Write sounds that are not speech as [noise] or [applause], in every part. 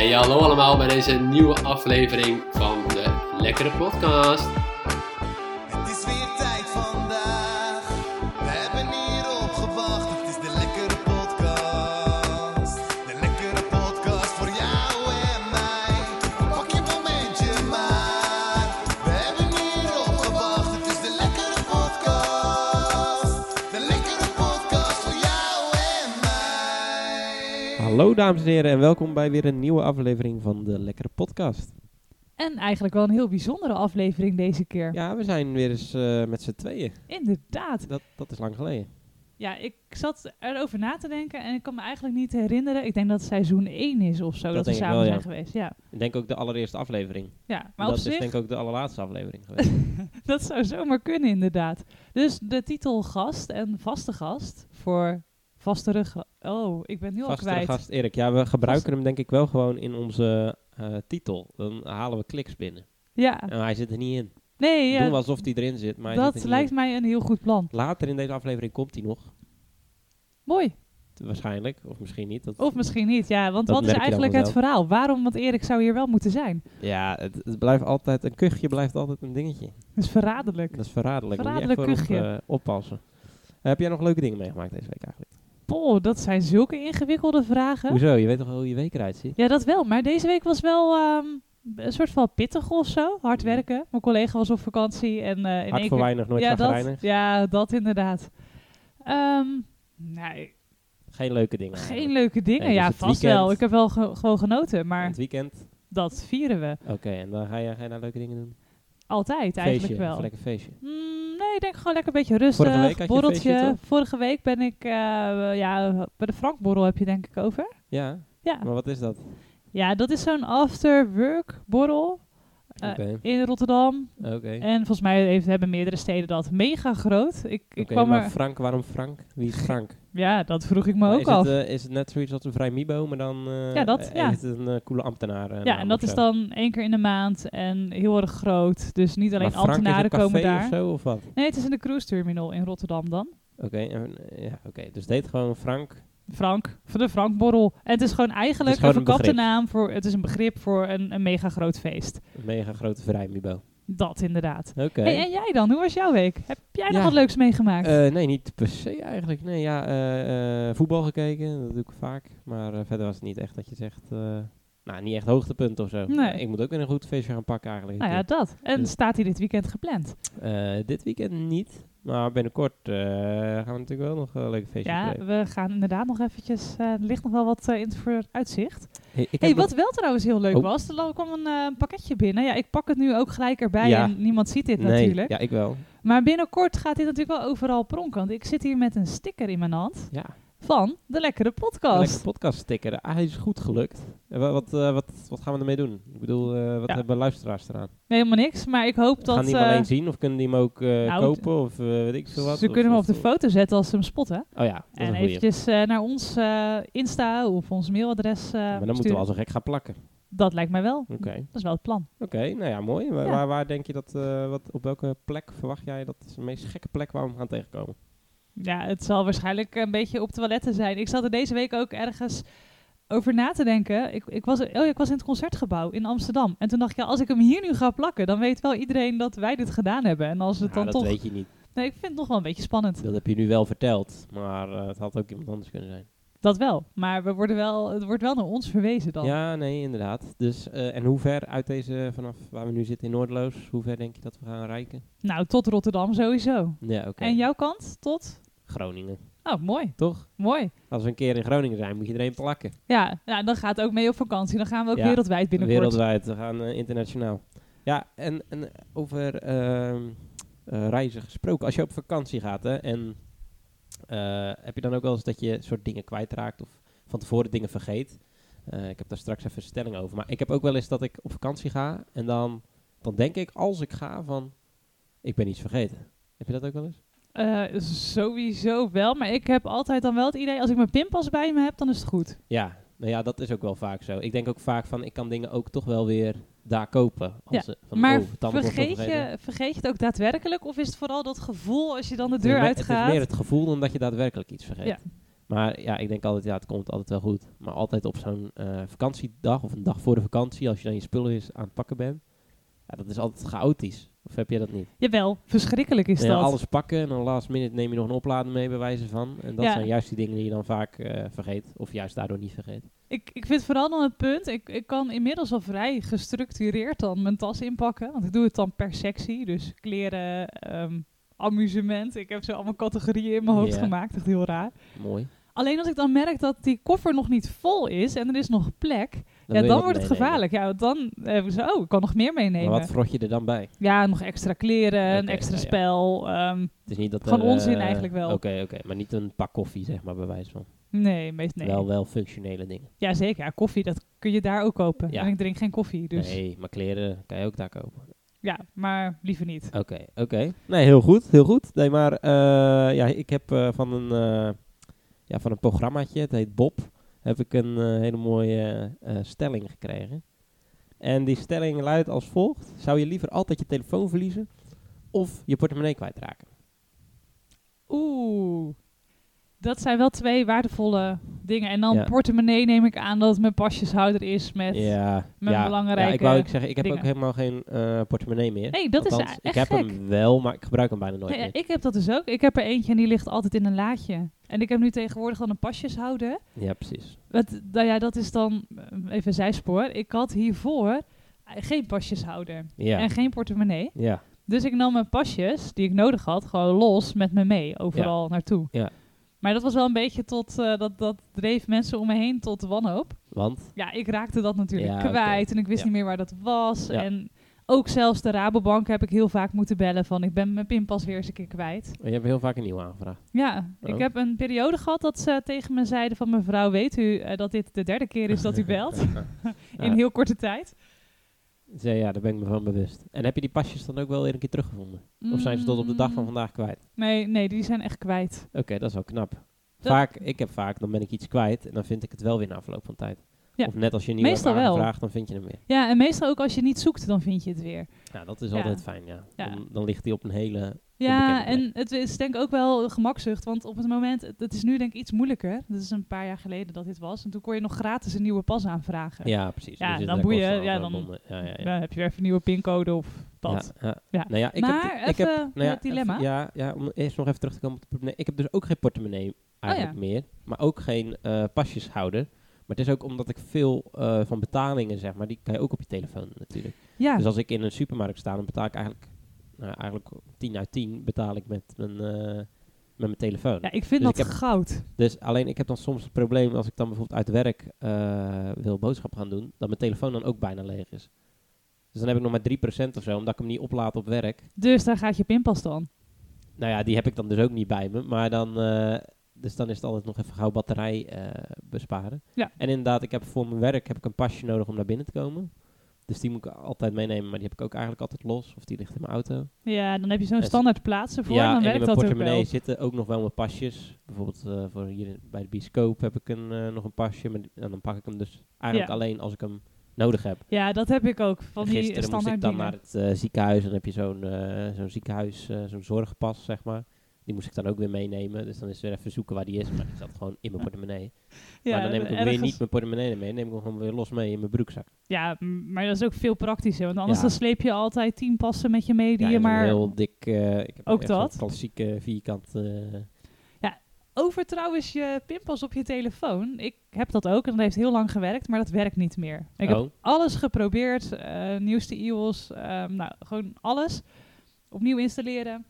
Hey, hallo allemaal bij deze nieuwe aflevering van de Lekkere Podcast. Hallo dames en heren en welkom bij weer een nieuwe aflevering van de Lekkere Podcast. En eigenlijk wel een heel bijzondere aflevering deze keer. Ja, we zijn weer eens eh, met z'n tweeën. Inderdaad. Dat, dat is lang geleden. Ja, ik zat erover na te denken en ik kan me eigenlijk niet herinneren. Ik denk dat het seizoen 1 is of zo Dat dat, we samen wel, zijn ja. geweest. Ja, Ik denk ook de allereerste aflevering. ja. maar dat op is zich, denk ik ook de allerlaatste aflevering geweest. [laughs] dat zou zomaar kunnen inderdaad. Dus de titel gast en vaste gast voor vaste rug. Oh, ik ben nu al kwijt. gast Erik. Ja, we gebruiken Vast- hem denk ik wel gewoon in onze eh, titel. Dan halen we kliks binnen. Ja, En hij zit er niet in. nee, Doen we ja, alsof hij erin zit, maar zit dat lijkt in. mij een heel goed plan. Later in deze aflevering komt hij nog. Mooi. Waarschijnlijk, of misschien niet. Dat, Of misschien niet, ja. Want wat is eigenlijk het verhaal? Waarom? Want Erik zou hier wel moeten zijn. Ja, het, het blijft altijd, een kuchje blijft altijd een dingetje. Dat is verraderlijk. Dat is verraderlijk. Moet je Verraderlijk echt voor op, kuchje. eh, oppassen. heb jij nog leuke dingen meegemaakt deze week eigenlijk? Poh, dat zijn zulke ingewikkelde vragen. Hoezo? Je weet toch hoe je week eruit ziet? Ja, dat wel. Maar deze week was wel ehm, een soort van pittig of zo. Hard werken. Mijn collega was op vakantie. En, eh in Mm. Hard voor weinig, nooit ja, dat, ja, dat inderdaad. Ehm, nee, Geen leuke dingen. geen eigenlijk. leuke dingen. Nee, dus ja, vast weekend- wel. Ik heb wel ge- gewoon genoten. Maar Het weekend. dat vieren we Oké, en dan ga je, ga je nou leuke dingen doen? Altijd eigenlijk feestje, wel. Of lekker feestje. Mm, nee, ik denk gewoon lekker een beetje rustig. Vorige week had je een borreltje. feestje, toch? Vorige week ben ik, eh, ja, bij de Frankborrel heb je denk ik over. Ja, Ja, maar wat is dat? ja dat is zo'n after-work borrel eh, in Rotterdam. oké. En volgens mij heeft, hebben meerdere steden dat mega groot. Ik, ik Oké, kwam maar er, Frank, waarom Frank? Wie is Frank? [laughs] ja, dat vroeg ik me Maar ook is, af. het, eh, is het net zoiets als een vrij Mibo, maar dan eh, Ja, dat, ja. heeft het een coole ambtenaar ja, en dat is dan één keer in de maand en heel erg groot. Dus niet alleen ambtenaren is een café komen daar. of zo, of wat? Nee, het is in de cruise terminal in Rotterdam dan. Oké, ja, oké. dus deed gewoon Frank. Frank, voor de Frankborrel. En het is gewoon eigenlijk gewoon een verkapte naam voor, het is een begrip voor een, een mega groot feest. Een mega grote vrij Mibo. Dat inderdaad. Oké. Hey, en jij dan? Hoe was jouw week? Heb jij nog wat leuks meegemaakt? Eh, nee, niet per se eigenlijk. Nee, ja, eh, eh, voetbal gekeken, dat doe ik vaak. Maar verder was het niet echt dat je zegt, nou, niet echt hoogtepunt of zo. Nee. ik moet ook weer een goed feestje gaan pakken eigenlijk. nou ja, dat. En Dus- staat hij dit weekend gepland? Dit weekend niet, maar binnenkort eh, gaan we natuurlijk wel nog een leuke feestje Ja, beleven. we gaan inderdaad nog eventjes... eh, er ligt nog wel wat eh, in het vooruitzicht. Hey, wat wel trouwens heel leuk Oh. was, er kwam een pakketje binnen. Ja, ik pak het nu ook gelijk erbij Ja. en niemand ziet dit nee, natuurlijk. Ja, ik wel. Maar binnenkort gaat dit natuurlijk wel overal pronken. Want ik zit hier met een sticker in mijn hand Ja, van de Lekkere Podcast. lekker podcast sticker. Ah, hij is goed gelukt. Wa- wat, eh, wat, wat gaan we ermee doen? Ik bedoel, eh, wat Ja. hebben luisteraars eraan? Nee, helemaal niks. Maar ik hoop dat... gaan die hem eh, alleen zien of kunnen die hem ook nou, kopen of weet ik veel wat? ze Of- kunnen hem op de foto zetten als ze hem spotten. Oh ja, dat is En eventjes naar ons Insta of ons mailadres maar dan moeten we al zo gek gaan plakken. Dat lijkt mij wel. Oké, Dat is wel het plan. oké, nou ja, mooi. Waar, Ja. waar, waar denk je dat, wat, op welke plek verwacht jij dat is de meest gekke plek waar we hem gaan tegenkomen? Ja, het zal waarschijnlijk een beetje op toiletten zijn. Ik zat er deze week ook ergens over na te denken. Ik, ik, was, oh ja, ik was in het concertgebouw in Amsterdam. En toen dacht ik, ja, als ik hem hier nu ga plakken, dan weet wel iedereen dat wij dit gedaan hebben. En als het dan dat toch... weet je niet. Nee, ik vind het nog wel een beetje spannend. Dat heb je nu wel verteld, maar eh, het had ook iemand anders kunnen zijn. Dat wel. Maar we worden wel, het wordt wel naar ons verwezen dan. Ja, nee, inderdaad. Dus, eh, en hoe ver uit deze, vanaf waar we nu zitten in Noordloos, hoe ver denk je dat we gaan reiken? Nou, tot Rotterdam sowieso. Ja, oké. En jouw kant? Tot? Groningen, Oh, mooi. toch? Mooi. Als we een keer in Groningen zijn, moet je er een plakken. Ja, nou, dan gaat het ook mee op vakantie. Dan gaan we ook Ja, wereldwijd binnenkort. Wereldwijd, we gaan eh, internationaal. Ja, en, en over ehm, eh, reizen gesproken. Als je op vakantie gaat, hè, en eh, heb je dan ook wel eens dat je soort dingen kwijtraakt of van tevoren dingen vergeet? Ik heb daar straks even een stelling over. Maar ik heb ook wel eens dat ik op vakantie ga en dan, dan denk ik als ik ga van, ik ben iets vergeten. Heb je dat ook wel eens? Eh, sowieso wel, maar ik heb altijd dan wel het idee, als ik mijn pinpas bij me heb, dan is het goed. Ja, nou ja, dat is ook wel vaak zo. Ik denk ook vaak van, ik kan dingen ook toch wel weer daar kopen. Als Ja, van, maar oh, vergeet je, vergeet je het ook daadwerkelijk, of is het vooral dat gevoel als je dan de deur me- Het is uitgaat? meer het gevoel dan dat je daadwerkelijk iets vergeet. Ja. Maar ja, ik denk altijd, ja, het komt altijd wel goed. Maar altijd op zo'n eh, vakantiedag of een dag voor de vakantie, als je dan je spullen eens aan het pakken bent. Ja, dat is altijd chaotisch. Of heb je dat niet? Jawel, verschrikkelijk is Ja, dat. alles pakken en dan last minute neem je nog een oplader mee bij wijze van. En dat Ja. zijn juist die dingen die je dan vaak eh, vergeet. Of juist daardoor niet vergeet. Ik, ik vind vooral dan het punt, ik, ik kan inmiddels al vrij gestructureerd dan mijn tas inpakken. Want ik doe het dan per sectie. Dus kleren, ehm, amusement. Ik heb zo allemaal categorieën in mijn hoofd Ja. gemaakt. Echt heel raar. Mooi. Alleen als ik dan merk dat die koffer nog niet vol is en er is nog plek, ja, dan wordt het meenemen. gevaarlijk. Ja, want dan heb ik zo, oh, ik kan nog meer meenemen. Maar wat vrot je er dan bij? Ja, nog extra kleren, een extra ja, ja. spel. ehm, Het is niet dat Gewoon er, eh, onzin eigenlijk wel. Oké, oké. Maar niet een pak koffie, zeg maar, bij wijze van. nee, meest nee. Wel, wel functionele dingen. Ja, zeker. Ja, koffie, dat kun je daar ook kopen. Ja. En ik drink geen koffie, dus Nee, maar kleren kan je ook daar kopen. ja, maar liever niet. Oké, oké. Nee, heel goed, heel goed. Nee, maar eh, ja, ik heb eh, van, een, eh, ja, van een programmaatje, het heet Bob, heb ik een eh, hele mooie eh, stelling gekregen. En die stelling luidt als volgt. Zou je liever altijd je telefoon verliezen of je portemonnee kwijtraken? Oeh, dat zijn wel twee waardevolle dingen. En dan Ja. portemonnee neem ik aan dat het mijn pasjeshouder is met... ja, met ja, belangrijke ja, ik wou ook zeggen, ik heb dingen. ook helemaal geen eh, portemonnee meer. Nee, dat is echt Ik heb gek. hem wel, maar ik gebruik hem bijna nooit Nee, meer. ik heb dat dus ook. Ik heb er eentje en die ligt altijd in een laadje. En ik heb nu tegenwoordig dan een pasjeshouder. Ja, precies. Wat, nou ja, dat is dan eh, even een zijspoor. Ik had hiervoor geen pasjeshouder Ja, en geen portemonnee. ja, Dus ik nam mijn pasjes, die ik nodig had, gewoon los met me mee, overal naartoe. Ja. Maar dat was wel een beetje tot, eh, dat, dat dreef mensen om me heen tot wanhoop. want Ja, ik raakte dat natuurlijk Ja, kwijt en ik wist Ja. niet meer waar dat was. Ja. En ook zelfs de Rabobank heb ik heel vaak moeten bellen van ik ben mijn pinpas weer eens een keer kwijt. je hebt heel vaak een nieuwe aangevraagd. Ja, ik Oh. heb een periode gehad dat ze tegen me zeiden van mevrouw, weet u eh, dat dit de derde keer is dat u belt? [laughs] [laughs] In Ja. heel korte tijd. Zei, ja, daar ben ik me van bewust. En heb je die pasjes dan ook wel weer een keer teruggevonden? Of zijn ze tot op de dag van Mm, vandaag kwijt? Nee, nee, die zijn echt kwijt. Oké, dat is wel knap. Vaak, ik heb vaak, dan ben ik iets kwijt en dan vind ik het wel weer na verloop van tijd. Ja. Of net als je nieuwe Meestal hebt aangevraagd, dan vind je hem weer. Ja, en meestal ook als je niet zoekt, dan vind je het weer. Ja, dat is Ja. altijd fijn, ja. Ja. Dan, dan ligt hij op een hele... Ja, en het is denk ik ook wel gemakzucht, want op het moment, het- is nu denk ik iets moeilijker. Dat is een paar jaar geleden dat dit was. En toen kon je nog gratis een nieuwe pas aanvragen. Ja, precies. Ja, zitten dan boeien, ja, dan- verbonden. Ja, ja, ja. Dan heb je weer even een nieuwe pincode of dat. Ja. Ja. Nou ja, ik maar heb, even ik heb, nou het dilemma. even- ja, ja, om eerst nog even terug te komen op het portemonnee. Ik heb dus ook geen portemonnee eigenlijk Oh meer. Maar ook geen eh, pasjeshouder. Maar het is ook omdat ik veel eh, van betalingen, zeg maar, die kan je ook op je telefoon natuurlijk. Ja, Dus als ik in een supermarkt sta, dan betaal ik eigenlijk, nou, eigenlijk 10 uit 10 betaal ik met mijn, eh, met mijn telefoon. ja, ik vind dus dat ik heb- goud. Dus alleen ik heb dan soms het probleem als ik dan bijvoorbeeld uit werk eh, wil boodschappen gaan doen, dat mijn telefoon dan ook bijna leeg is. Dus dan heb ik nog maar 3% of zo, omdat ik hem niet oplaad op werk. Dus daar gaat je pinpas dan. Nou ja, die heb ik dan dus ook niet bij me. Maar dan, eh, dus dan is het altijd nog even gauw batterij besparen. Ja. En inderdaad, ik heb voor mijn werk heb ik een pasje nodig om naar binnen te komen. Dus die moet ik altijd meenemen, maar die heb ik ook eigenlijk altijd los. Of die ligt in mijn auto. Ja, dan heb je zo'n standaard plaatsen voor ja, en dan en in werkt mijn portemonnee zitten ook nog wel mijn pasjes. Bijvoorbeeld eh, voor hier bij de bioscoop heb ik een, eh, nog een pasje. Maar die- en dan pak ik hem dus eigenlijk Ja. alleen als ik hem nodig heb. Ja, dat heb ik ook. Van die Gisteren moest standaard ik dan dingen. naar het eh, ziekenhuis en dan heb je zo'n zo'n ziekenhuis, zo'n zorgpas, zeg maar. Die moest ik dan ook weer meenemen. Dus dan is weer even zoeken waar die is. Maar die zat gewoon in mijn portemonnee. ja, maar dan neem ik hem weer niet mijn portemonnee mee. neem ik hem gewoon weer los mee in mijn broekzak. Ja, maar dat is ook veel praktischer. Want anders Ja. dan sleep je altijd tien passen met je mee die ja, je maar... heel dik... eh, ik heb Ook dat? klassieke vierkant... eh, Over trouwens je pinpas op je telefoon. Ik heb dat ook en dat heeft heel lang gewerkt, maar dat werkt niet meer. Ik heb oh, alles geprobeerd. eh, nieuwste iOS, ehm, nou, gewoon alles. Opnieuw installeren.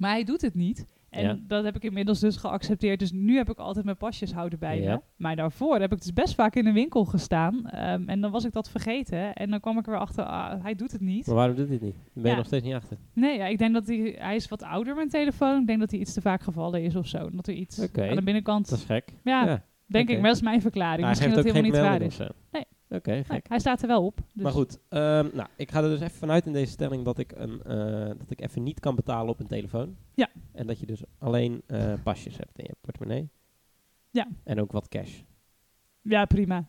Maar hij doet het niet. En Ja. dat heb ik inmiddels dus geaccepteerd. Dus nu heb ik altijd mijn pasjes houden bij Ja. me. Maar daarvoor heb ik dus best vaak in een winkel gestaan. ehm, en dan was ik dat vergeten. En dan kwam ik er weer achter, ah, hij doet het niet. maar waarom doet hij het niet? Ben je Ja. nog steeds niet achter? Nee, ja, ik denk dat hij, hij is wat ouder, mijn telefoon. Ik denk dat hij iets te vaak gevallen is of zo. Dat er iets aan de binnenkant... Dat is gek. ja, denk ik, maar dat is mijn verklaring. hij Misschien geeft dat het geen helemaal niet waar is. Nee. Oké, gek. Nee, hij staat er wel op. Dus Maar goed, ehm, nou, ik ga er dus even vanuit in deze stelling dat ik, een, eh, dat ik even niet kan betalen op een telefoon. Ja. En dat je dus alleen eh, pasjes hebt in je portemonnee. Ja. En ook wat cash. Ja, prima.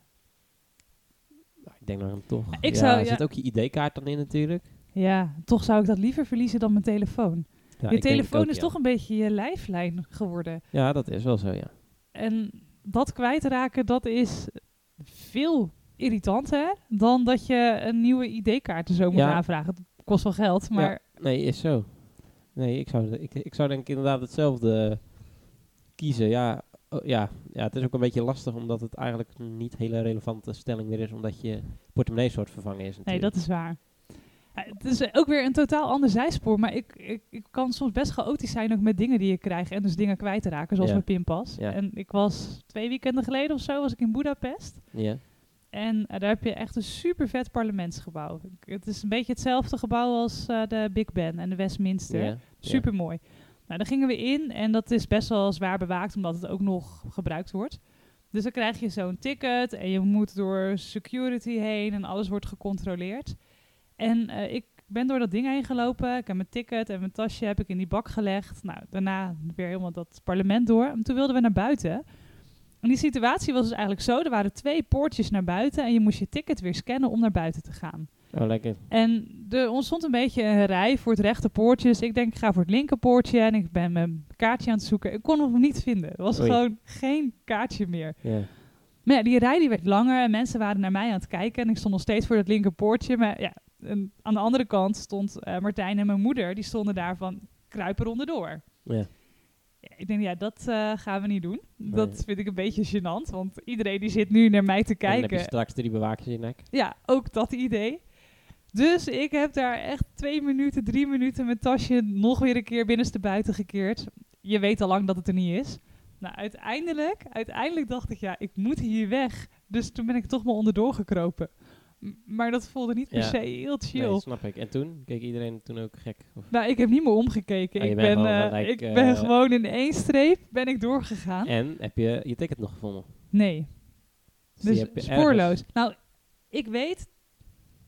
Nou, ik denk dan toch. Ik ja, zou- ja. zit ook je ID-kaart dan in natuurlijk. Ja, toch zou ik dat liever verliezen dan mijn telefoon. Ja, je telefoon ook, is toch een beetje je lijflijn geworden. Ja, dat is wel zo, ja. En dat kwijtraken, dat is veel irritanter dan dat je een nieuwe ID-kaart er zo moet Ja. aanvragen. Het kost wel geld, maar Ja, nee, is zo. Nee, ik zou, ik, ik zou denk ik inderdaad hetzelfde kiezen. Ja, oh, ja, ja, het is ook een beetje lastig omdat het eigenlijk niet hele relevante stelling meer is, omdat je portemonnee soort vervangen is nee, natuurlijk. dat is waar. Ja, het is ook weer een totaal ander zijspoor, maar ik, ik, ik kan soms best chaotisch zijn ook met dingen die ik krijg en dus dingen kwijt te raken, zoals Ja. mijn pinpas. Ja. En ik was twee weekenden geleden of zo, was ik in Budapest. Ja, En eh, daar heb je echt een super vet parlementsgebouw. Het is een beetje hetzelfde gebouw als eh, de Big Ben en de Westminster. ja, Super mooi. Nou, daar gingen we in en dat is best wel zwaar bewaakt, omdat het ook nog gebruikt wordt. Dus dan krijg je zo'n ticket en je moet door security heen en alles wordt gecontroleerd. En eh, ik ben door dat ding heen gelopen. Ik heb mijn ticket en mijn tasje heb ik in die bak gelegd. Nou, daarna weer helemaal dat parlement door. En toen wilden we naar buiten. En die situatie was dus eigenlijk zo. Er waren twee poortjes naar buiten en je moest je ticket weer scannen om naar buiten te gaan. Oh, lekker. En er ontstond een beetje een rij voor het rechte poortje. Dus ik denk, ik ga voor het linker poortje. En ik ben mijn kaartje aan het zoeken. Ik kon hem niet vinden. Er was Oei. gewoon geen kaartje meer. Ja. Maar ja, die rij die werd langer. En mensen waren naar mij aan het kijken. En ik stond nog steeds voor dat linker poortje. Maar ja, en aan de andere kant stond eh, Martijn en mijn moeder. Die stonden daar van, kruipen onderdoor. Ja. Ja, ik denk, ja, dat eh, gaan we niet doen. Nee. Dat vind ik een beetje gênant. Want iedereen die zit nu naar mij te En dan heb je kijken. straks drie bewakers in je nek. Ja, ook dat idee. Dus ik heb daar echt twee minuten, drie minuten mijn tasje nog weer een keer binnenste buiten gekeerd. Je weet al lang dat het er niet is. Nou, uiteindelijk, uiteindelijk dacht ik, ja, ik moet hier weg. Dus toen ben ik toch maar onderdoor gekropen. Maar dat voelde niet per Ja. se heel chill. Nee, snap ik. En toen? Keek iedereen toen ook gek? Of? Nou, ik heb niet meer omgekeken. Je ik ben, gewoon eh, gelijk, ik eh, ben gewoon in één streep ben ik doorgegaan. En heb je je ticket nog gevonden? Nee, Dus dus spoorloos. ergens- Nou, ik weet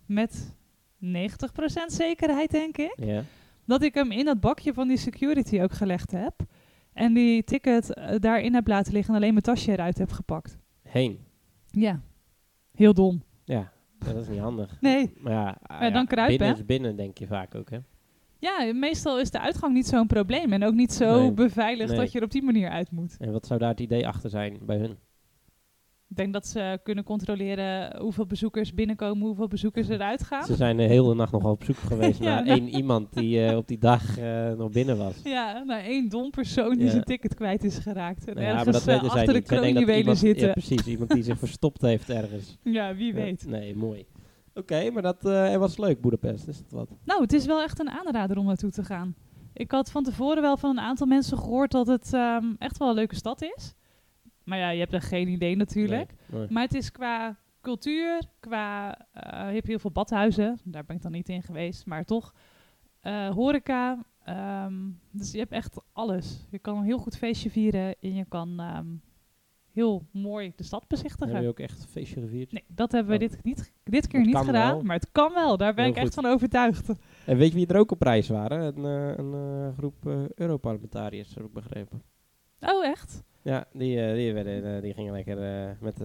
met 90% zekerheid, denk ik, Ja. dat ik hem in dat bakje van die security ook gelegd heb. En die ticket eh, daarin heb laten liggen en alleen mijn tasje eruit heb gepakt. Heen. Ja, heel dom. Ja, dat is niet handig. Nee, Maar ja, ah, Ja, dan kruipen, binnen is binnen, denk je vaak ook, hè? ja, meestal is de uitgang niet zo'n probleem. En ook niet zo Nee. beveiligd Nee. dat je er op die manier uit moet. En wat zou daar het idee achter zijn bij hun? Ik denk dat ze kunnen controleren hoeveel bezoekers binnenkomen, hoeveel bezoekers eruit gaan. Ze zijn de hele nacht nog op zoek geweest [laughs] Ja, naar nou. één iemand die eh, op die dag eh, nog binnen was. Ja, naar één dom persoon die Ja. zijn ticket kwijt is geraakt. En Nou ja, ergens eh, achter de kroonjuwelen zitten. Ja, precies. Iemand die zich verstopt heeft ergens. [laughs] Ja, wie weet. nee, mooi. Oké, maar dat was leuk, Boedapest. Is dat wat? Nou, het is wel echt een aanrader om naartoe te gaan. Ik had van tevoren wel van een aantal mensen gehoord dat het ehm, echt wel een leuke stad is. Maar ja, je hebt er geen idee natuurlijk. Nee, nee. Maar het is qua cultuur, qua... eh, je hebt heel veel badhuizen. Daar ben ik dan niet in geweest, maar toch. Eh, horeca. ehm, dus je hebt echt alles. Je kan een heel goed feestje vieren en je kan ehm, heel mooi de stad bezichtigen. Heb je ook echt een feestje gevierd? Nee, dat hebben we Oh. dit, niet, dit keer niet gedaan, wel. maar het kan wel. Daar ben Heel ik echt van overtuigd. En weet je wie er ook op reis waren? Een, eh, een groep Europarlementariërs, heb ik begrepen. Oh, echt? Ja, die, eh, die, werden, eh, die gingen lekker eh, met,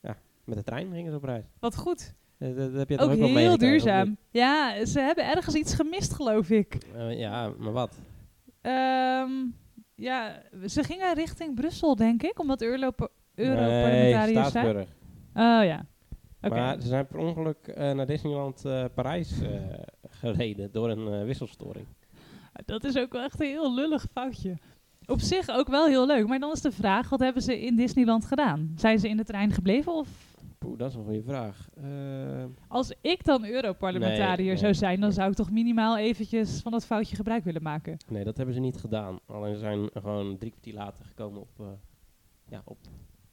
ja, met de trein gingen ze op reis. Wat goed. Dat, dat heb je Ook ook heel duurzaam. Ja, ze hebben ergens iets gemist, geloof ik. ja, maar wat? Ehm, ja, ze gingen richting Brussel, denk ik, omdat Nee, Europarlementariërs zijn. Staatsburg. Oh ja. Maar ze zijn per ongeluk naar Disneyland Parijs gereden door een wisselstoring. Dat is ook wel echt een heel lullig foutje. Op zich ook wel heel leuk, maar dan is de vraag, wat hebben ze in Disneyland gedaan? Zijn ze in de trein gebleven of... Poeh, dat is een goede vraag. Eh, Als ik dan Europarlementariër Nee, nee, zou zijn, dan zou ik toch minimaal eventjes van dat foutje gebruik willen maken. nee, dat hebben ze niet gedaan. Alleen ze zijn gewoon drie kwartier later gekomen op, eh, ja, op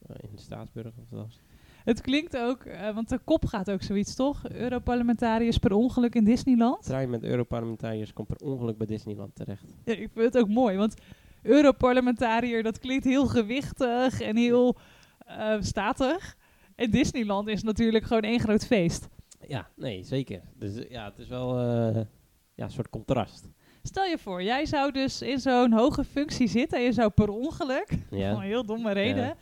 eh, in de Staatsburg. Of was het? Het klinkt ook, want de kop gaat ook zoiets, toch? Europarlementariërs per ongeluk in Disneyland. trein met Europarlementariërs komt per ongeluk bij Disneyland terecht. Ja, ik vind het ook mooi, want Europarlementariër, dat klinkt heel gewichtig en heel eh, statig. En Disneyland is natuurlijk gewoon één groot feest. Ja, nee, zeker. Dus ja, het is wel eh, ja, een soort contrast. Stel je voor, jij zou dus in zo'n hoge functie zitten en je zou per ongeluk, van [laughs] een heel domme reden, Ja.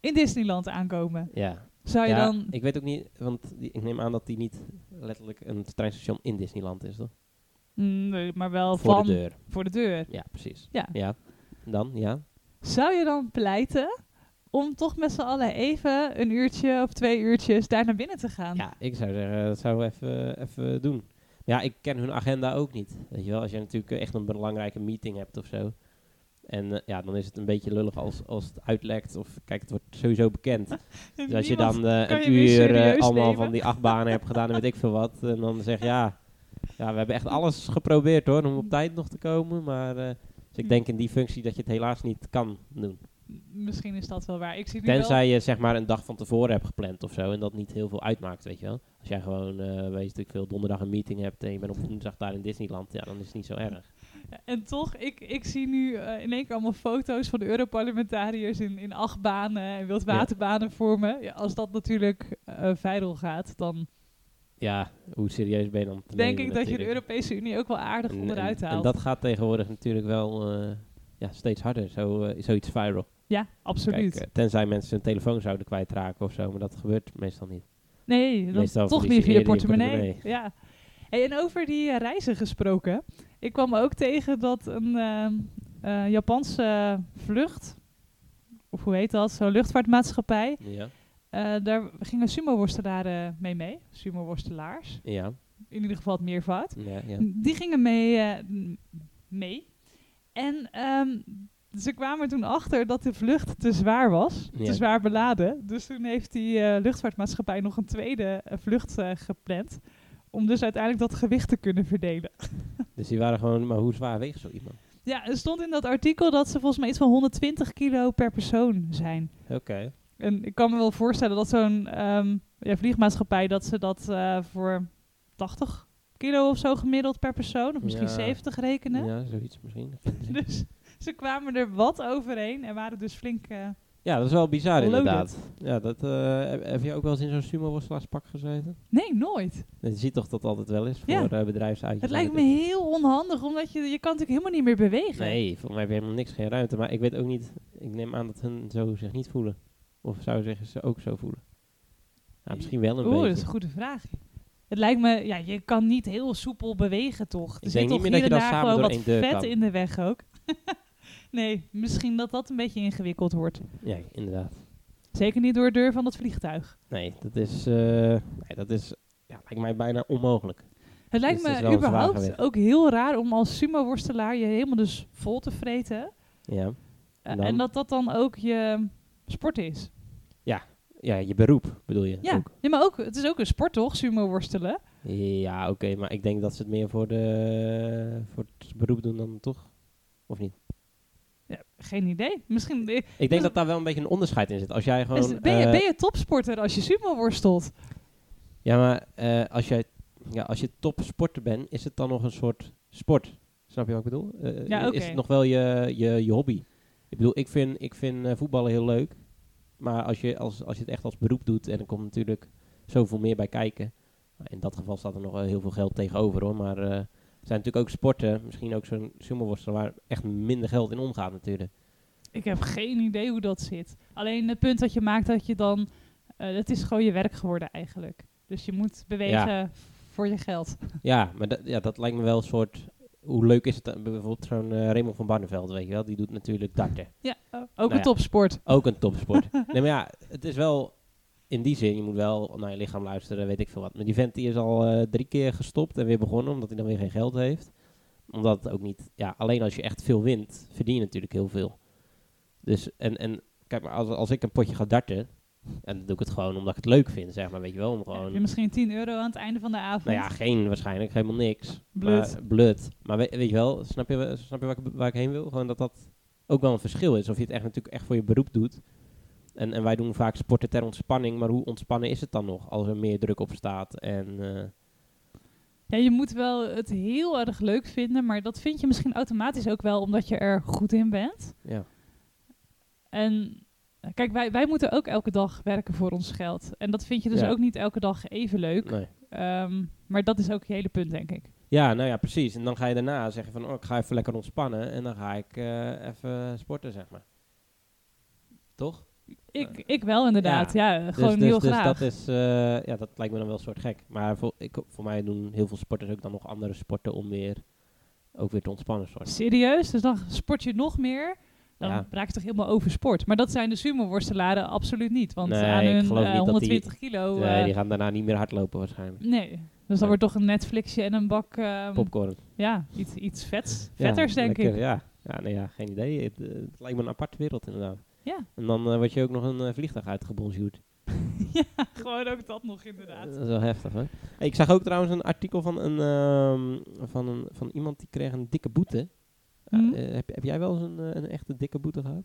in Disneyland aankomen. ja. Zou je ja dan... ik weet ook niet, want die, ik neem aan dat die niet letterlijk een treinstation in Disneyland is, toch? Mm, Nee, maar wel Voor van de deur. voor de deur. Ja, precies. Ja. Ja. Dan, ja. Zou je dan pleiten om toch met z'n allen even een uurtje of twee uurtjes daar naar binnen te gaan. Ja, ik zou zeggen, dat zouden we even, even doen. Ja, ik ken hun agenda ook niet. Weet je wel, als je natuurlijk echt een belangrijke meeting hebt of zo. En eh, ja, dan is het een beetje lullig als, als het uitlekt. Of kijk, het wordt sowieso bekend. [laughs] Dus als je dan eh, je een uur eh, allemaal nemen. van die acht banen hebt gedaan en weet ik veel wat. En dan zeg je, ja, ja, we hebben echt alles geprobeerd hoor, om op tijd nog te komen. Maar eh, dus ik Hm. denk in die functie dat je het helaas niet kan doen. Misschien is dat wel waar. Ik zie nu wel... Tenzij je zeg maar een dag van tevoren hebt gepland of zo en dat niet heel veel uitmaakt, weet je wel. Als jij gewoon, eh weet ik veel, donderdag een meeting hebt en je bent op woensdag daar in Disneyland, ja, dan is het niet zo erg. En toch, ik, ik zie nu eh, in één keer allemaal foto's van de Europarlementariërs in, in achtbanen en wildwaterbanen voor me. Ja, als dat natuurlijk eh viral gaat, dan Ja, hoe serieus ben je dan te denk nemen ik dat je de. Europese Unie ook wel aardig En- onderuit haalt. en dat gaat tegenwoordig natuurlijk wel eh, ja, steeds harder, zo, eh, zoiets viral. ja, absoluut. Kijk, eh, tenzij mensen hun telefoon zouden kwijtraken of zo, maar dat gebeurt meestal niet. nee, meestal toch niet via je portemonnee. portemonnee. Ja. Hey, en over die reizen gesproken. Ik kwam ook tegen dat een ehm, eh, Japanse vlucht, of hoe heet dat, zo'n luchtvaartmaatschappij, Ja, eh, daar gingen sumo-worstelaren mee mee. Sumo-worstelaars. ja, in ieder geval het meervoud. ja. ja. Die gingen mee. eh, mee. En ehm, ze kwamen toen achter dat de vlucht te zwaar was, Ja. te zwaar beladen. Dus toen heeft die eh, luchtvaartmaatschappij nog een tweede eh, vlucht eh, gepland. Om dus uiteindelijk dat gewicht te kunnen verdelen. [laughs] Dus die waren gewoon, maar hoe zwaar weegt zo iemand? Ja, er stond in dat artikel dat ze volgens mij iets van 120 kilo per persoon zijn. Oké. En ik kan me wel voorstellen dat zo'n ehm, ja, vliegmaatschappij dat ze dat eh, voor 80 kilo of zo gemiddeld per persoon, of misschien Ja. 70 rekenen. Ja, zoiets misschien. [laughs] Dus ze kwamen er wat overheen en waren dus flink. eh, Ja, dat is wel bizar Loaded. inderdaad. Ja, dat, eh, heb, heb je ook wel eens in zo'n sumo-worstenaarspak gezeten? Nee, nooit. Je ziet toch dat altijd wel is voor Ja. bedrijfsuitjes. Het lijkt me heel onhandig, omdat je, je kan natuurlijk helemaal niet meer bewegen. Nee, volgens mij heb je helemaal niks, geen ruimte. Maar ik weet ook niet, ik neem aan dat hun zo zich niet voelen. Of zou zich ze ook zo voelen? Ja, misschien wel een Oeh, dat is beetje. een goede vraag. Het lijkt me, ja, je kan niet heel soepel bewegen, toch? Ik Er denk zit niet toch meer hier dat je en dan daar samen gewoon door wat één deur vet kan. in de weg ook. [laughs] nee, misschien dat dat een beetje ingewikkeld wordt. Ja, inderdaad. Zeker niet door de deur van het vliegtuig. Nee, dat is, eh, nee, dat is, ja, lijkt mij bijna onmogelijk. Het lijkt Dus het is me wel een zwaar überhaupt gewicht. ook heel raar om als sumo-worstelaar je helemaal dus vol te vreten. Ja. Eh, dan? en dat dat dan ook je sport is. ja, je beroep bedoel je Ja, ook. ja maar ook, het is ook een sport toch, sumo worstelen? Ja, oké, maar ik denk dat ze het meer voor, de, voor het beroep doen dan toch? Of niet? Ja, geen idee. Misschien Ik denk dat daar wel een beetje een onderscheid in zit. Als jij gewoon... ben, je, eh, ben je topsporter als je sumo worstelt? Ja, maar eh, als, jij, ja, als je topsporter bent, is het dan nog een soort sport? Snap je wat ik bedoel? Eh, Ja, Is het nog wel je, je, je hobby? Ik bedoel, ik vind, ik vind eh, voetballen heel leuk. Maar als je, als, als je het echt als beroep doet, en er komt natuurlijk zoveel meer bij kijken. Nou, In dat geval staat er nog heel veel geld tegenover hoor. Maar eh, er zijn natuurlijk ook sporten, misschien ook zo'n sumo waar echt minder geld in omgaat natuurlijk. Ik heb geen idee hoe dat zit. Alleen het punt dat je maakt dat je dan... eh het is gewoon je werk geworden eigenlijk. Dus je moet bewegen voor je geld. Ja, maar dat, ja, dat lijkt me wel een soort... Hoe leuk is het? dan? Bijvoorbeeld zo'n eh, Raymond van Barneveld, weet je wel. Die doet natuurlijk darten. Ja, ook Nou een ja. topsport. Ook een topsport. [laughs] nee, maar ja, het is wel... In die zin, je moet wel naar je lichaam luisteren, weet ik veel wat. Maar die vent die is al eh, drie keer gestopt en weer begonnen, omdat hij dan weer geen geld heeft. Omdat het ook niet... Ja, alleen als je echt veel wint, verdien je natuurlijk heel veel. Dus, en, en kijk maar, als, als ik een potje ga darten... En dan doe ik het gewoon omdat ik het leuk vind, zeg maar, weet je wel. Om Heb gewoon... je misschien 10 euro aan het einde van de avond? Nou ja, geen waarschijnlijk, helemaal niks. Blut. Maar, blut. Maar weet, weet je wel, snap je, snap je waar, ik, waar ik heen wil? Gewoon dat dat ook wel een verschil is. Of je het echt natuurlijk echt voor je beroep doet. En, en wij doen vaak sporten ter ontspanning, maar hoe ontspannen is het dan nog als er meer druk op staat? En eh, Ja, je moet wel het heel erg leuk vinden, maar dat vind je misschien automatisch ook wel omdat je er goed in bent. ja. En kijk, wij, wij moeten ook elke dag werken voor ons geld. En dat vind je dus Ja. ook niet elke dag even leuk. Nee. Ehm, maar dat is ook je hele punt, denk ik. ja, nou ja, precies. En dan ga je daarna zeggen van, oh, ik ga even lekker ontspannen. En dan ga ik eh, even sporten, zeg maar. Toch? Ik, ik wel inderdaad, ja, gewoon dus, heel dus graag. dat is, eh, ja, dat lijkt me dan wel een soort gek. Maar voor, ik, voor mij doen heel veel sporters ook dan nog andere sporten om weer, ook weer te ontspannen. Soort. Serieus? Dus dan sport je nog meer Dan Ja. raak je toch helemaal oversport. Maar dat zijn de sumo-worstelaren absoluut niet. Want Nee, aan hun geloof eh, die- 120 kilo... nee, eh, die gaan daarna niet meer hardlopen waarschijnlijk. nee. Dus dan wordt toch een Netflixje en een bak... ehm, Popcorn. ja, iets, iets vets. Vetters, denk lekker, ik. Ja, ja, nee, ja geen idee. Het, eh, het lijkt me een aparte wereld inderdaad. Ja. En dan word je ook nog een vliegtuig uitgebonjourd. [laughs] ja, gewoon ook dat nog inderdaad. Dat is wel heftig, hè? Hey, ik zag ook trouwens een artikel van, een, ehm, van, een, van iemand die kreeg een dikke boete. Mhm. eh, heb, heb jij wel eens een, eh, een echte dikke boete gehad?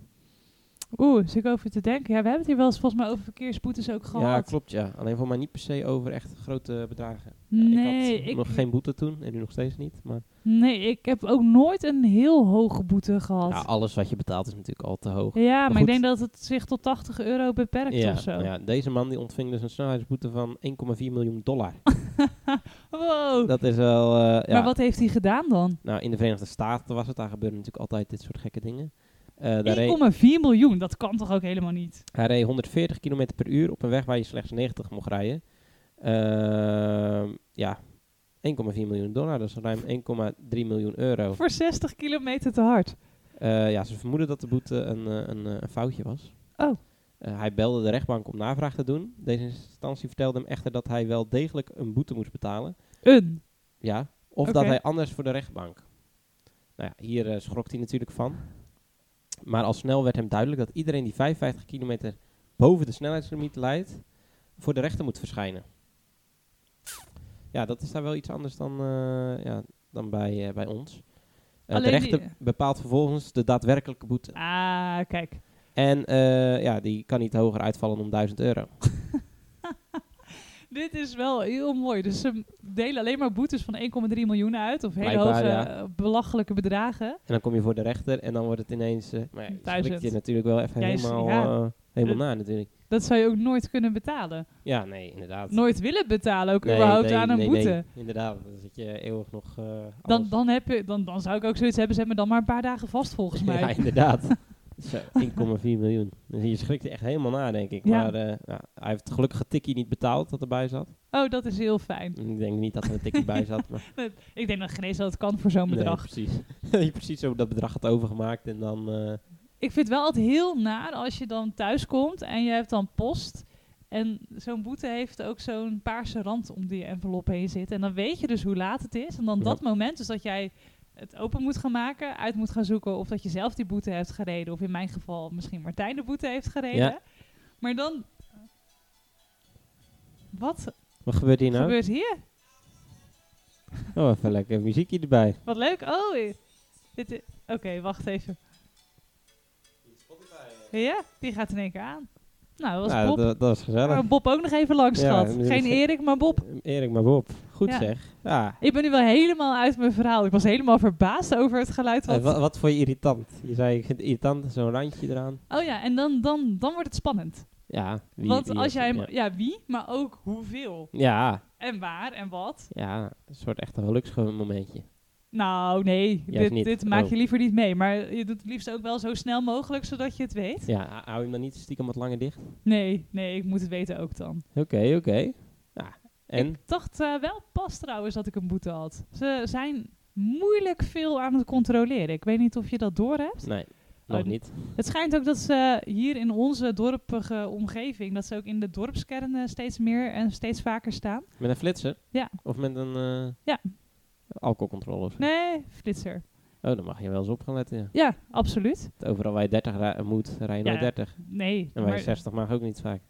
Oeh, zit ik over te denken. Ja, we hebben het hier wel eens volgens mij over verkeersboetes ook gehad. Ja, klopt, ja. Alleen voor mij niet per se over echt grote bedragen. Nee, ik had ik, nog geen boete toen en nu nog steeds niet. Maar nee, ik heb ook nooit een heel hoge boete gehad. ja, alles wat je betaalt is natuurlijk al te hoog. Ja, maar, ik denk dat het zich tot 80 euro beperkt Ja, of zo. ja, deze man die ontving dus een snelheidsboete van 1,4 miljoen dollar. [laughs] Wow. Dat is wel, eh, ja. Maar wat heeft hij gedaan dan? Nou, in de Verenigde Staten was het, daar gebeuren natuurlijk altijd dit soort gekke dingen. Eh, daar reed, 1,4 miljoen, dat kan toch ook helemaal niet? hij reed 140 km per uur op een weg waar je slechts 90 mocht rijden. Ehm, ja, 1,4 miljoen dollar, dat is ruim 1,3 miljoen euro. Voor 60 kilometer te hard. Eh, ja, ze vermoeden dat de boete een, eh, een, eh, een foutje was. Oh. Eh, hij belde de rechtbank om navraag te doen. Deze instantie vertelde hem echter dat hij wel degelijk een boete moest betalen. Een. Ja, of dat hij anders voor de rechtbank. Nou ja, hier eh, schrok hij natuurlijk van. Maar al snel werd hem duidelijk dat iedereen die 55 kilometer boven de snelheidslimiet leidt, voor de rechter moet verschijnen. Ja, dat is daar wel iets anders dan, eh, ja, dan bij, eh, bij ons. Eh, de rechter die- bepaalt vervolgens de daadwerkelijke boete. Ah, kijk. En ja, die kan niet hoger uitvallen dan 1000 euro. [laughs] Dit is wel heel mooi. Dus ze delen alleen maar boetes van 1,3 miljoen uit. Of hele Blijkbaar, hoge, ja. belachelijke bedragen. En dan kom je voor de rechter en dan wordt het ineens... eh maar ja, je je natuurlijk wel even helemaal, ja. eh, helemaal na natuurlijk. Dat zou je ook nooit kunnen betalen. Ja, nee, inderdaad. Nooit willen betalen, ook Nee, überhaupt nee, aan een nee, boete. nee, inderdaad, dan zit je eeuwig nog... eh, Dan, dan, heb je, dan, dan zou ik ook zoiets hebben, zet me dan maar een paar dagen vast volgens [laughs] mij. ja, inderdaad. [laughs] Zo, 1,4 miljoen. Dus je schrikt er echt helemaal na, denk ik. Ja. Maar eh, ja, hij heeft gelukkig het tikkie niet betaald dat erbij zat. Oh, dat is heel fijn. Ik denk niet dat er een tikkie bij zat. Maar [laughs] Ik denk dat geen eens dat het kan voor zo'n nee, bedrag. precies. [laughs] je precies zo dat bedrag had overgemaakt en dan... eh, Ik vind het wel altijd heel naar als je dan thuis komt en je hebt dan post. En zo'n boete heeft ook zo'n paarse rand om die envelop heen zitten. En dan weet je dus hoe laat het is. En dan Ja. dat moment, dus dat jij het open moet gaan maken, uit moet gaan zoeken of dat je zelf die boete hebt gereden. Of in mijn geval misschien Martijn de boete heeft gereden. Ja. Maar dan... Wat wat gebeurt hier nou? gebeurt hier? Oh, even lekker muziekje erbij. Wat leuk. Oh, dit Oké, wacht even. Ja, die gaat in één keer aan. Nou, dat was Nou, Bob. dat, dat is gezellig. Bob ook nog even langs, Ja, inderdaad. Geen Erik, maar Bob. Erik, maar Bob. Goed Ja. zeg. Ja. Ik ben nu wel helemaal uit mijn verhaal. Ik was helemaal verbaasd over het geluid. Eh, Wat... wat, wat vond je irritant? Je zei, ik vind het irritant, zo'n randje eraan. Oh ja, en dan, dan, dan wordt het spannend. Ja. Wie, Want wie als jij... Ja. wie, maar ook hoeveel. ja, En waar en wat. ja, een soort echt een geluksmomentje. Nou, nee. Juist Dit, dit maak Oh. je liever niet mee. Maar je doet het liefst ook wel zo snel mogelijk, zodat je het weet. Ja, hou je hem dan niet stiekem wat langer dicht? Nee, nee, ik moet het weten ook dan. Oké, oké. Ja, en? Ik dacht eh, wel pas trouwens dat ik een boete had. Ze zijn moeilijk veel aan het controleren. Ik weet niet of je dat doorhebt. Nee, nog Oh, niet. Het schijnt ook dat ze hier in onze dorpige omgeving, dat ze ook in de dorpskern eh, steeds meer en steeds vaker staan. Met een flitser? Ja. Of met een eh, Ja. Alcoholcontrole of zo? Nee, flitser. Oh, dan mag je wel eens op gaan letten, ja. Ja, absoluut. Overal waar je 30 ra- moet, rij je nooit Ja, 30. Nee, En waar je maar- 60 mag ook niet vaak.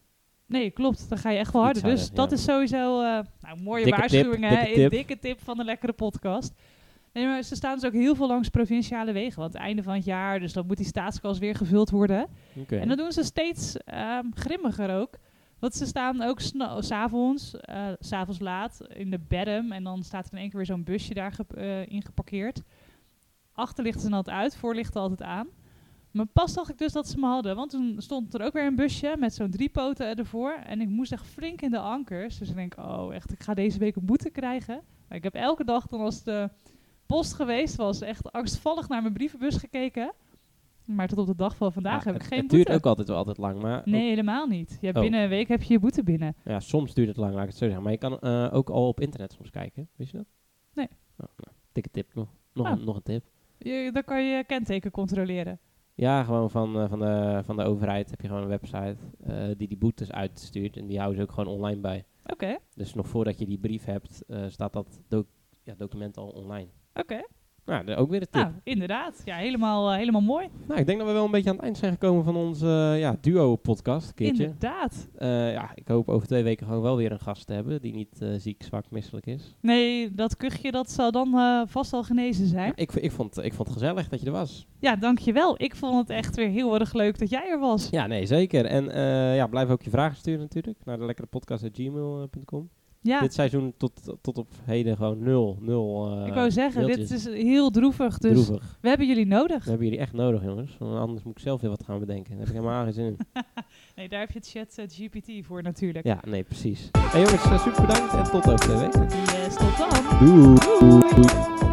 nee, klopt. Dan ga je echt wel harder. Dus dat ja. is sowieso eh nou, mooie Dikke tip, waarschuwingen. hè. dikke tip. Dikke tip van de lekkere podcast. Nee, maar ze staan dus ook heel veel langs provinciale wegen. Want het einde van het jaar, dus dan moet die staatskas weer gevuld worden. Oké. En dat doen ze steeds ehm, grimmiger ook. Want ze staan ook s'avonds, s s'avonds laat, in de berm. En dan staat er in één keer weer zo'n busje daar ge- eh, in geparkeerd. Achter lichten ze altijd uit, voor lichten altijd aan. Maar pas dacht ik dus dat ze me hadden. Want toen stond er ook weer een busje met zo'n drie poten ervoor. En ik moest echt flink in de ankers. Dus ik denk, oh echt, ik ga deze week een boete krijgen. Maar ik heb elke dag, dan als de post geweest was, echt angstvallig naar mijn brievenbus gekeken. Maar tot op de dag van vandaag Ja, heb ik het, geen het boete. duurt ook altijd wel altijd lang, maar Nee, helemaal niet. Ja, Oh. binnen een week heb je je boete binnen. ja, soms duurt het lang, laat ik het zo zeggen. Maar je kan eh, ook al op internet soms kijken, wist je dat? Nee. Oh, nou, dikke tip nog. Nog, Ah. een, nog een tip. Je, dan kan je je kenteken controleren. Ja, gewoon van, eh, van, de, van de overheid heb je gewoon een website eh, die die boetes uitstuurt. En die houden ze ook gewoon online bij. Oké, Dus nog voordat je die brief hebt, staat dat doc- ja, document al online. oké. Nou, ook weer een tip. Nou, inderdaad. Ja, helemaal, eh, helemaal mooi. Nou, ik denk dat we wel een beetje aan het eind zijn gekomen van onze eh, ja, duo-podcast. Inderdaad. Eh, ja, ik hoop over twee weken gewoon wel weer een gast te hebben die niet ziek, zwak, misselijk is. Nee, dat kuchje dat zal dan vast al genezen zijn. Ja, ik, ik, vond, ik vond het gezellig dat je er was. Ja, dankjewel. Ik vond het echt weer heel erg leuk dat jij er was. Ja, nee, zeker. En ja, blijf ook je vragen sturen natuurlijk naar de lekkere podcast.gmail.com. Ja, Dit seizoen tot, tot op heden gewoon nul. nul eh, ik wou zeggen, dit is heel droevig. Dus droevig. we hebben jullie nodig. We hebben jullie echt nodig, jongens. Want anders moet ik zelf weer wat gaan bedenken. Daar heb ik helemaal geen zin in. [laughs] Nee, daar heb je het chat eh, GPT voor natuurlijk. Ja, nee, precies. Hey jongens, eh, super bedankt en tot over twee weken. Yes, tot dan. Doei.